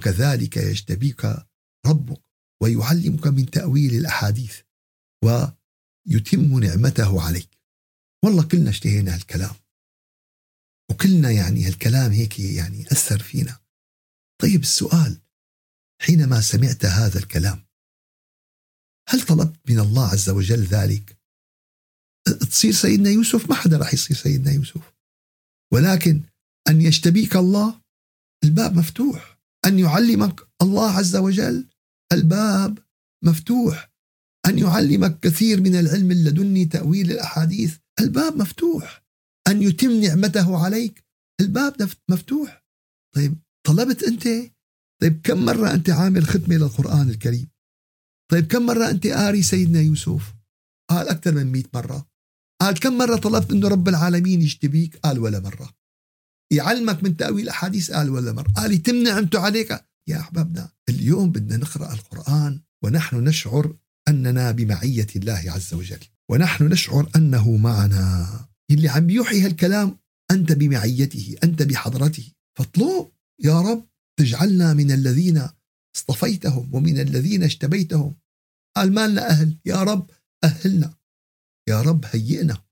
وكذلك يجتبيك ربك ويعلمك من تأويل الأحاديث ويتم نعمته عليك. والله كلنا اشتهينا هالكلام. وكلنا يعني هالكلام هيك يعني أثر فينا. طيب السؤال حينما سمعت هذا الكلام هل طلبت من الله عز وجل ذلك؟ تصير سيدنا يوسف؟ ما حدا راح يصير سيدنا يوسف. ولكن أن يشتبيك الله؟ الباب مفتوح. أن يعلمك الله عز وجل الباب مفتوح. أن يعلمك كثير من العلم اللدني تأويل الأحاديث. الباب مفتوح. أن يتم نعمته عليك. الباب مفتوح. طيب طلبت أنت؟ طيب كم مرة أنت عامل ختمة للقرآن الكريم؟ طيب كم مرة أنت قاري سيدنا يوسف؟ قال أكثر من مئة مرة. قال كم مرة طلبت أنه رب العالمين يشتبيك قال ولا مرة. يعلمك من تأويل أحاديث قال ولا مرة قال يتم نعمته عليك. يا أحبابنا اليوم بدنا نقرأ القرآن ونحن نشعر أننا بمعية الله عز وجل. ونحن نشعر أنه معنا. اللي عم يوحي هالكلام أنت بمعيته أنت بحضرته. فاطلب يا رب تجعلنا من الذين اصطفيتهم ومن الذين اشتبيتهم قال ما لنا أهل؟ يا رب أهلنا. يا رب هيئنا.